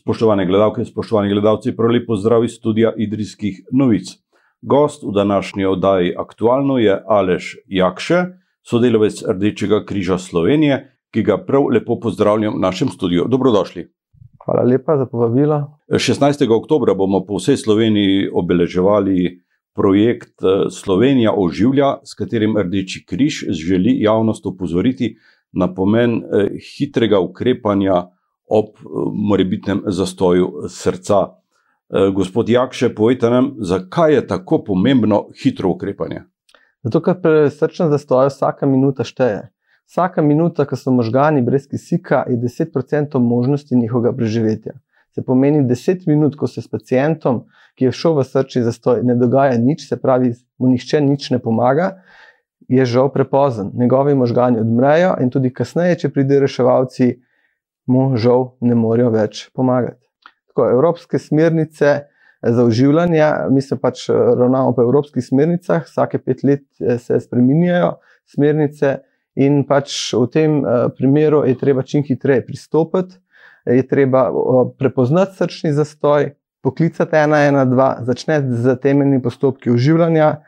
Spoštovane gledalke, spoštovani gledalci, prav lepo zdrav iz studija Idrijskih novic. Gost v današnji oddaji Aktualno je Aleš Jakše, sodelavec Rdečega križa Slovenije, ki ga prav lepo pozdravljam v našem studiu. Dobrodošli. Hvala lepa za povabilo. 16. oktober bomo po vsej Sloveniji obeleževali projekt eh, Slovenija oživlja, s katerim Rdeči križ želi javnost opozoriti na pomen eh, hitrega ukrepanja ob eh, morebitnem zastoju srca. Gospod Jakše, povejte nam, zakaj je tako pomembno hitro ukrepanje? Zato, ker pri srčnem zastoju vsaka minuta šteje. Vsaka minuta, ko so možgani brez kisika, je 10% možnosti njihovega preživetja. Se pomeni 10 minut, ko se s pacijentom, ki je šel v srčni zastoj, ne dogaja nič, se pravi, mu nihče nič ne pomaga, je žal prepozen. Njegovi možgani odmrejo in tudi kasneje, če pridejo reševalci, mu žal ne morejo več pomagati. Tako, evropske smernice za uživanje, mi se pač ravnamo po evropskih smernicah, vsake pet let eh, se spremenjajo smernice. In pač v tem primeru je treba čim hitreje pristopiti, je treba prepoznati srčni zastoj, poklicati 112, začeti z temeljnimi postopki uživanja,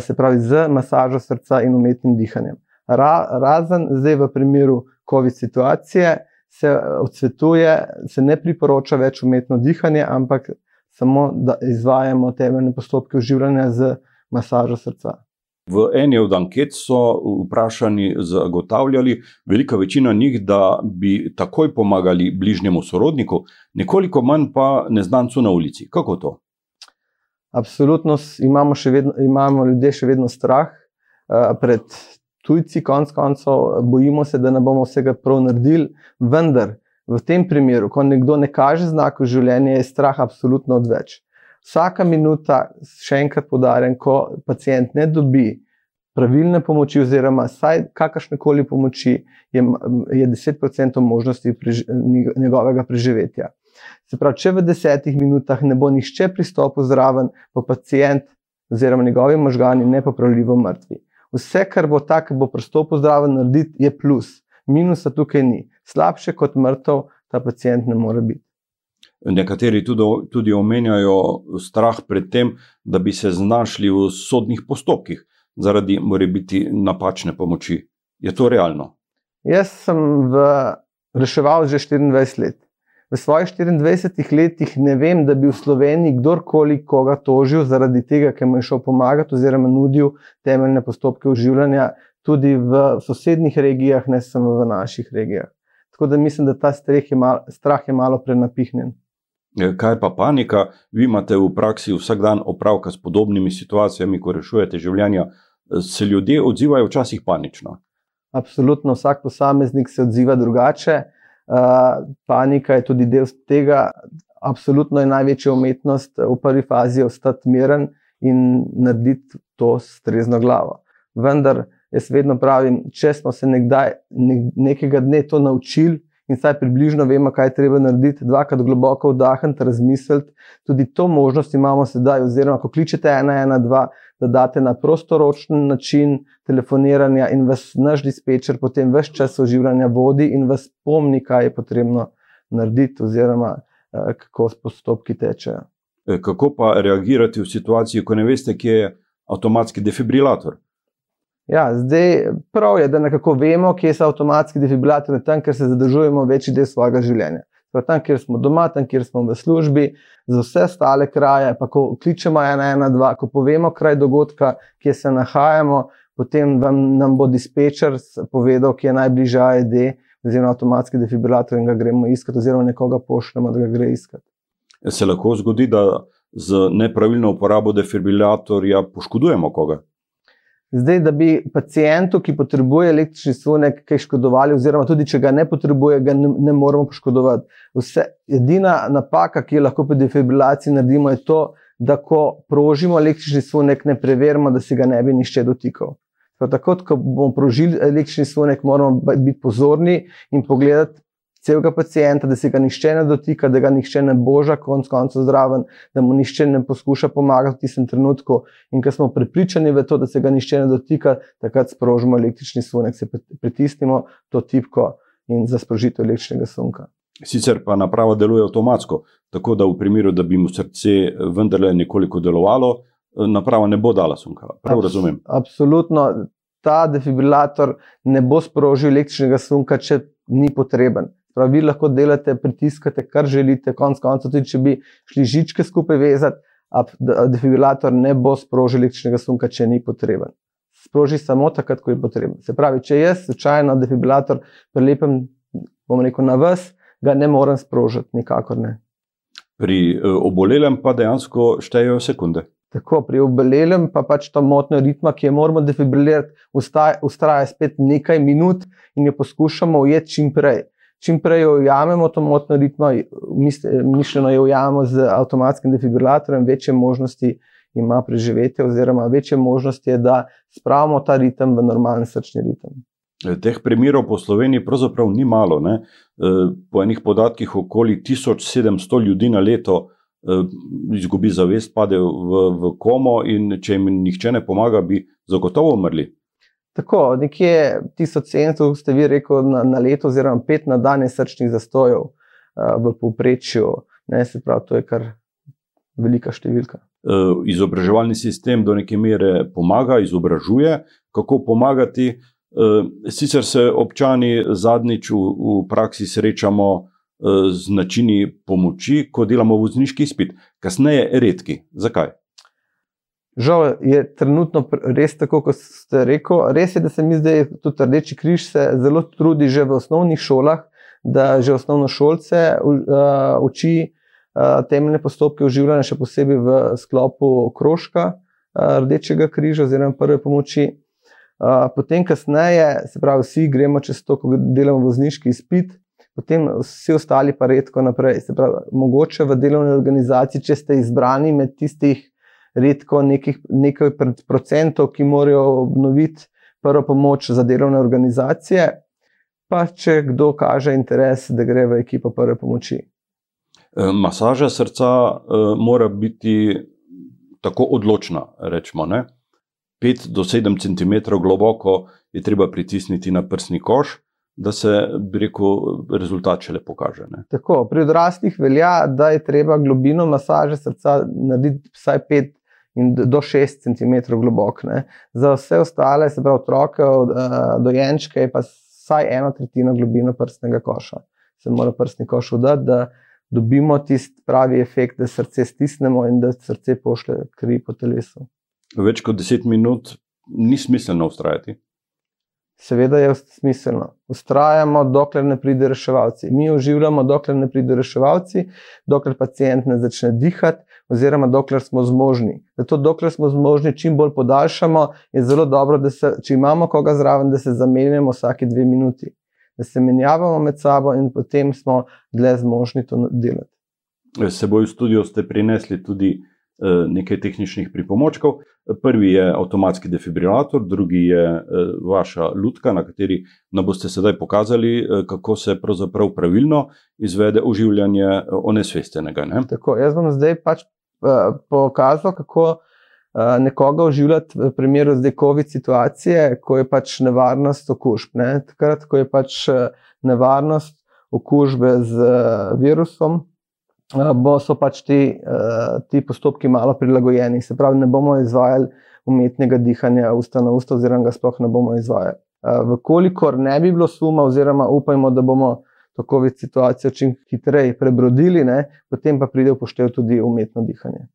se pravi z masažo srca in umetnim dihanjem. Ra, razen zdaj v primeru COVID situacije se odsvetuje, se ne priporoča več umetno dihanje, ampak samo da izvajamo temeljne postopke uživanja z masažo srca. V eni od anket so vprašani zagotavljali, velika večina njih, da bi takoj pomagali bližnjemu sorodniku, nekoliko manj pa neznancu na ulici. Kako to? Absolutno imamo, vedno, imamo ljudje še vedno strah uh, pred tujci, konc koncev, bojimo se, da ne bomo vsega prav naredili, vendar v tem primeru, ko nekdo ne kaže znakov življenja, je strah absolutno odveč. Vsaka minuta, še enkrat podarjam, ko pacijent ne dobi pravilne pomoči, oziroma vsaj kakršne koli pomoči, je, je 10% možnosti prež, njegovega preživetja. Se pravi, če v desetih minutah ne bo nihče pristopil zraven, bo pacijent oziroma njegovi možgani nepopravljivo mrtvi. Vse, kar bo tako, bo pristopil zraven narediti, je plus. Minusa tukaj ni. Slabše kot mrtev, ta pacijent ne more biti. Nekateri tudi, tudi omenjajo strah pred tem, da bi se znašli v sodnih postopkih zaradi morebiti napačne pomoči. Je to realno? Jaz sem v reševal že 24 let. V svojih 24 letih ne vem, da bi v Sloveniji kdorkoli koga tožil zaradi tega, ker mu je šel pomagati oziroma nudil temeljne postopke uživanja tudi v sosednjih regijah, ne samo v naših regijah. Tako da mislim, da ta je, mal, strah je malo prenapihnjen. Eh, kaj pa panika? Vi imate v praksi vsak dan opravka s podobnimi situacijami, ko rešujete življenja. Se ljudje odzivajo včasih panično? Absolutno, vsak posameznik se odziva drugače. Uh, panika je tudi del tega. Absolutno je največja umetnost v prvi fazi ostati miren in narediti to s trezno glavo. Vendar jaz vedno pravim, če smo se nekdaj, ne, nekega dne to naučili, in saj približno vemo, kaj treba narediti, dvakrat globoko vdahniti, razmisliti. Tudi to možnost imamo sedaj, oziroma ko kličete 112, da date na prostoročen način telefoniranja in vas naš dispečer potem več čas oživljanja vodi in vas spomni, kaj je potrebno narediti, oziroma eh, kako postopki tečejo. E, kako pa reagirati v situaciji, ko ne veste, kje je avtomatski defibrilator? Ja, zdaj prav je, da nekako vemo, kje so avtomatski defibrilatorji, tam, kjer se zadržujemo večji del svojega življenja. Pa tam, kjer smo doma, tam, kjer smo v službi, za vse ostale kraje, pa ko kličemo 112, ko povemo kraj dogodka, kje se nahajamo, potem vam, nam bo dispečer povedal, kje je najbližje AED, oziroma avtomatski defibrilator in ga gremo iskati, oziroma nekoga pošljemo, da ga gre iskati. Se lahko zgodi, da z nepravilno uporabo defibrilatorja poškodujemo koga? Zdaj, da bi pacijentu, ki potrebuje električni sunek, kaj škodovali, oziroma tudi če ga ne potrebuje, ga ne, ne moramo poškodovati. Vse, edina napaka, ki jo lahko pri defibrilaciji naredimo, je to, da ko prožimo električni sunek, ne preverimo, da se ga ne bi nišče dotikal. Tako, ko bomo prožili električni sunek, moramo biti pozorni in pogledati, celega pacijenta, da se ga nišče ne dotika, da ga nišče ne boža, konc koncev zdraven, da mu nišče ne poskuša pomagati v tistem trenutku. In ker smo prepričani v to, da se ga nišče ne dotika, takrat sprožimo električni sunek, se pritisnemo to tipko in za sprožitev električnega sunka. Sicer pa naprava deluje avtomatsko, tako da v primeru, da bi mu srce vendarle nekoliko delovalo, naprava ne bo dala sunka. Prav Abs razumem. Absolutno. Ta defibrilator ne bo sprožil električnega sunka, če ni potreben. Prav, vi lahko delate, pritiskate, kar želite, konec koncev, tudi če bi šli žičke skupaj vezati, defibrilator ne bo sprožil električnega sunka, če ni potreben. Sproži samo takrat, ko je potreben. Se pravi, če jaz slučajno defibrilator prelepem, bom rekel, na vas, ga ne morem sprožiti, nikakor ne. Pri uh, obolelem pa dejansko štejejo sekunde. Tako, pri obolelem pa pač ta motnja ritma, ki jo moramo defibrilirati, ustraja spet nekaj minut in jo poskušamo ujeti čim prej. Čim prej jo ujamemo, to motnjo ritma, mišljeno jo ujamemo z avtomatskim defibrilatorjem, večje možnosti ima preživeti, oziroma večje možnosti je, da spravimo ta ritem v normalen srčni ritem. Teh primerov po Sloveniji pravzaprav ni malo. Ne? Eh, po enih podatkih, okoli 1700 ljudi na leto eh, izgubi zavest, pade v, v komo, in če jim nihče ne pomaga, bi zagotovo umrli. Tako, nekje 1700, ste vi rekel, na, na leto, oziroma pet na dan srčnih zastojev uh, v povprečju. Ne, se pravi, to je kar velika številka. Uh, izobraževalni sistem do neke mere pomaga, izobražuje, kako pomagati. Uh, sicer se občani zadnjič v, v praksi srečamo uh, z načini pomoči, ko delamo vozniški izpit, kasneje redki. Zakaj? Žal je trenutno res tako, kot ste rekel. Res je, da se mi zdaj tudi Rdeči križ zelo trudi že v osnovnih šolah, da že osnovno šolce uh, uči uh, temeljne postopke uživanja, še posebej v sklopu krožka uh, Rdečega križa oziroma prve pomoči. Uh, potem, kasneje, se pravi, vsi gremo čez to, ko delamo vozniški izpit, potem vsi ostali pa redko naprej. Se pravi, mogoče v delovni organizaciji, če ste izbrani med tistih redko nekih, nekaj procentov, ki morajo obnoviti prvo pomoč za delovne organizacije, pa če kdo kaže interes, da gre v ekipo prve pomoči. E, masaža srca uh, mora biti tako odločna, rečemo. Ne? 5 do 7 cm globoko je treba pritisniti na prsni koš, da se rekel, rezultat še lepo kaže. Ne? Tako, pri odraslih velja, da je treba globino masaže srca narediti vsaj 5 in do 6 cm globok. Ne. Za vse ostale, se pravi otroke, eh, dojenčke, je pa vsaj eno tretjino globino prstnega koša. Se mora prstni koš udati, da dobimo tisti pravi efekt, da srce stisnemo in da srce pošlje kri po telesu. Več kot 10 minut ni smiselno ustrajati. Seveda je smiselno. Ustrajamo, dokler ne pride reševalci. Mi uživamo, dokler ne pride reševalci, dokler pacijent ne začne dihati, oziroma dokler smo zmožni. Zato, dokler smo zmožni, čim bolj podaljšamo, je zelo dobro, da se, če imamo koga zraven, da se zamenjamo vsake dve minuti, da se menjavamo med sabo in potem smo dlje zmožni to delati. Seboj v studio ste prinesli tudi Eh, nekaj tehničnih pripomočkov. Prvi je avtomatski defibrilator, drugi je eh, vaša lutka, na kateri nam boste sedaj pokazali, eh, kako se pravzaprav pravilno izvede oživljanje onesvestenega. Ne? Tako, jaz bom zdaj pač pokazal, kako nekoga oživljati v primeru zdaj COVID situacije, ko je pač nevarnost okužb. Ne? Takrat, ko je pač nevarnost okužbe z virusom, Eh, bo so pač ti, ti postopki malo prilagojeni. Se pravi, ne bomo izvajali umetnega dihanja usta na usta, oziroma ga sploh ne bomo izvajali. Vkolikor ne bi bilo suma, oziroma upajmo, da bomo tako več situacijo čim hitreje prebrodili, ne, potem pa pride upoštev tudi umetno dihanje.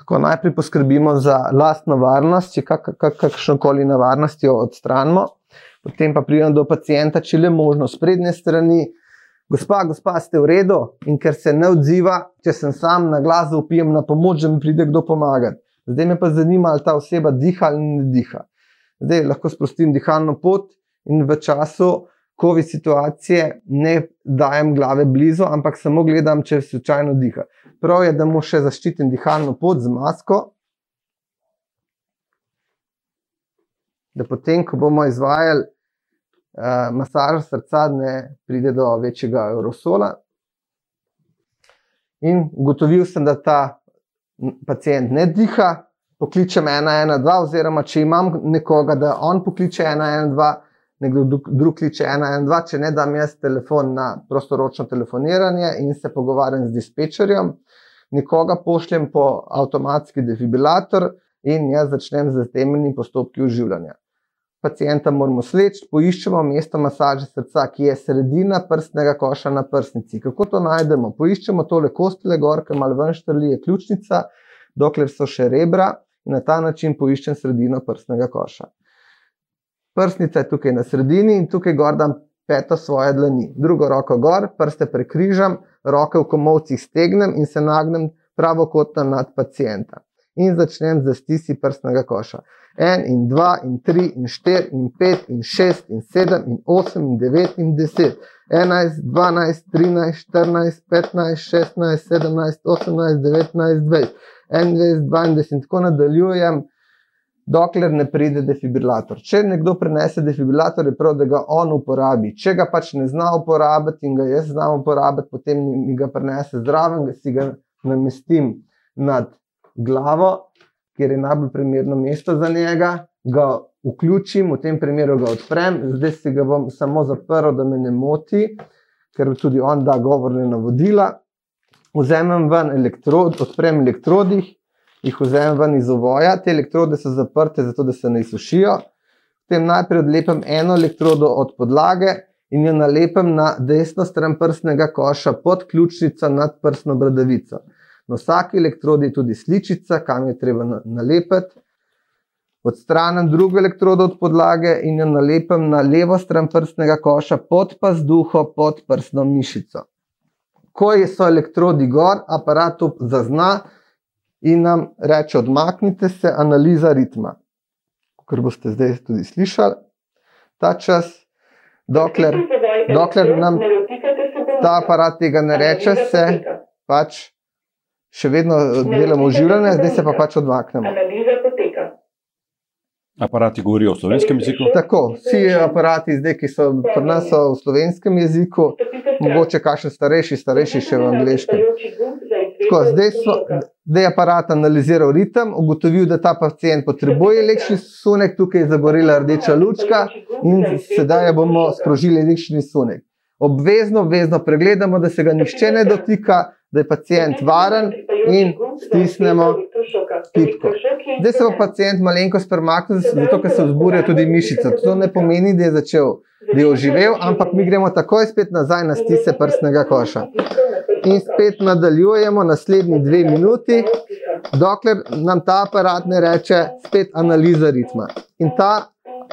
Tako najprej poskrbimo za lastno varnost, če kak, kak, kakšno koli nevarnost jo odstranimo, potem pa pridemo do pacijenta, če le možno, sprednje strani, Gospa, gospa, ste v redu in ker se ne odziva, če sem sam na glas, upijem na pomoč, da mi pride kdo pomagati. Zdaj me pa zanima, ali ta oseba diha ali ne diha. Zdaj lahko sprostim dihalno pot in v času COVID situacije ne dajem glave blizu, ampak samo gledam, če se slučajno diha. Prav je, da mu še zaščitim dihalno pot z masko. Da potem, ko bomo izvajali uh, masaža srca ne pride do večjega aerosola. In ugotovil sem, da ta pacijent ne diha, pokličem 112, oziroma če imam nekoga, da on pokliče 112, nekdo drug kliče 112, če ne dam jaz telefon na prostoročno telefoniranje in se pogovarjam z dispečerjem, nekoga pošljem po avtomatski defibrilator in jaz začnem z temeljnimi postopki oživljanja. Pacijenta moramo sleči, poiščemo mesto masaže srca, ki je sredina prstnega koša na prsnici. Kako to najdemo? Poiščemo tole kostele gor, ki malo ven štrli je ključnica, dokler so še rebra in na ta način poiščem sredino prstnega koša. Prsnica je tukaj na sredini in tukaj gor dam peto svoje dlani. Drugo roko gor, prste prekrižam, roke v komovcih stegnem in se nagnem pravokotno nad pacijenta. In začnem z stisi prstnega koša en in dva in tri in štiri in pet in šest in sedem in osem in devet in deset, enajst, dvanajst, trinajst, štirinajst, petnajst, šestnajst, sedemnajst, osemnajst, devetnajst, dvajset, enaindvajset, dvaindvajset in tako nadaljujem. Dokler ne pride defibrilator. Če nekdo prenese defibrilator, je prav, da ga on uporabi. Če ga pač ne zna uporabiti in ga jaz znam uporabiti, potem mi ga prenese zraven, da si ga namestim nad glavo, kjer je najbolj primerno mesto za njega, ga vključim, v tem primeru ga odprem, zdaj si ga bom samo zaprl, da me ne moti, ker tudi on da govorne navodila. Vzamem ven elektrod, odprem elektrodih, jih vzamem ven iz ovoja, te elektrode so zaprte, zato da se ne izsušijo. Potem najprej odlepim eno elektrodo od podlage in jo nalepim na desno stran prstnega koša pod ključnico nad prstno bradavico. Na vsaki elektrodi je tudi sličica, kam je treba nalepiti. Odstranim drugo elektrodo od podlage in jo nalepim na levo stran prstnega koša pod pazduho, pod prstno mišico. Ko so elektrodi gor, aparat to zazna in nam reče: odmaknite se, analiza ritma. Ker boste zdaj tudi slišali ta čas, dokler, dokler nam ta aparat tega ne reče, se pač še vedno delamo uživanje, zdaj se pa pač odmaknemo. Analiza poteka. Aparati govorijo v slovenskem jeziku. Tako, vsi aparati, zdaj, ki so pri nas so v slovenskem jeziku, mogoče kakšen starejši, starejši še v angliškem. Tako, zdaj, so, zdaj je aparat analiziral ritem, ugotovil, da ta pacijent potrebuje električni sunek, tukaj je zagorila rdeča lučka in sedaj bomo sprožili električni sunek. Obvezno, obvezno pregledamo, da se ga nišče ne dotika, da je pacijent varen in stisnemo tipko. Zdaj se bo pacijent malenkost premaknil, zato ker se vzburja tudi mišica. To ne pomeni, da je začel, da je oživel, ampak mi gremo takoj spet nazaj na stise prstnega koša. In spet nadaljujemo naslednji dve minuti, dokler nam ta aparat ne reče spet analiza ritma. In ta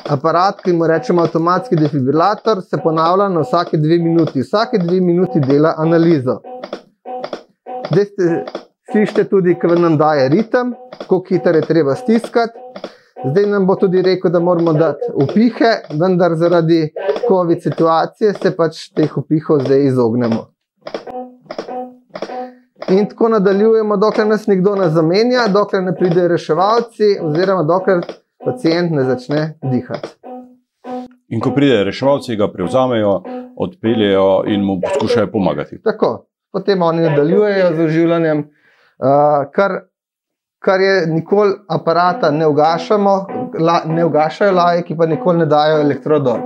aparat, ki mu rečemo avtomatski defibrilator, se ponavlja na vsake dve minuti. Vsake dve minuti dela analizo. Zdaj ste slišite tudi, kaj nam daje ritem, koliko hitro je treba stiskati. Zdaj nam bo tudi rekel, da moramo dati upihe, vendar zaradi COVID situacije se pač teh upihov zdaj izognemo. In tako nadaljujemo, dokler nas nekdo ne zamenja, dokler ne pridejo reševalci, oziroma dokler pacijent ne začne dihati. In ko pridejo reševalci, ga prevzamejo, odpeljejo in mu poskušajo pomagati. Tako, potem oni nadaljujejo z oživljanjem, uh, kar, kar je nikoli aparata ne ugašamo, la, ne ugašajo laje, ki pa nikoli ne dajo elektrodor.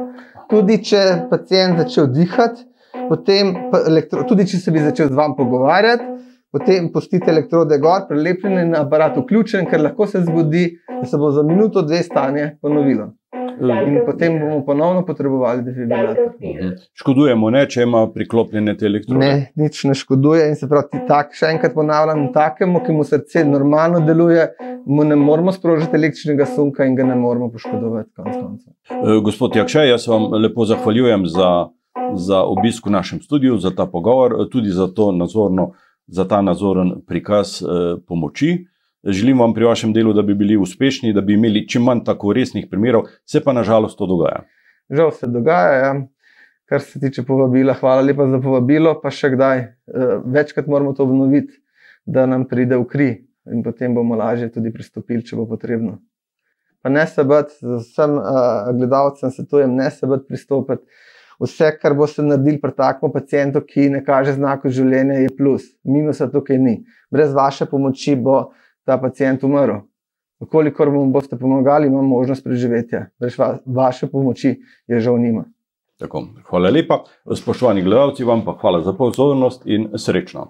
Tudi če pacijent začel dihati, potem, elektro, tudi če se bi začel z vami pogovarjati, potem pustite elektrode gor, prelepljene in aparat vključen, ker lahko se zgodi, da se bo za minuto, dve stanje ponovilo. In potem bomo ponovno potrebovali defibrilator. Škodujemo, ne, če ima priklopljene te elektrode. Ne, nič ne škoduje. In se pravi, tak, še enkrat ponavljam, takemu, ki mu srce normalno deluje, mu ne moramo sprožiti električnega sunka in ga ne moramo poškodovati. Konc konca. E, gospod Jakšej, jaz vam lepo zahvaljujem za, za obisk v našem studiu, za ta pogovor, tudi za, to nazorno, za ta nazoren prikaz eh, pomoči. Želim vam pri vašem delu, da bi bili uspešni, da bi imeli čim manj tako resnih primerov, se pa nažalost to dogaja. Žal se dogaja, ja. kar se tiče povabila. Hvala lepa za povabilo, pa še kdaj. Eh, večkrat moramo to obnoviti, da nam pride v kri in potem bomo lažje tudi pristopili, če bo potrebno. Pa ne se bati, z vsem uh, gledalcem svetujem, ne se bati pristopiti. Vse, kar boste naredili pri takem pacijentu, ki ne kaže znakov življenja, je plus. Minusa tukaj ni. Brez vaše pomoči bo ta pacijent umrl. Kolikor vam boste pomagali, imam možnost preživetja. Brez va, vaše pomoči je žal nima. Tako, hvala lepa, spoštovani gledalci, vam pa hvala za pozornost in srečno.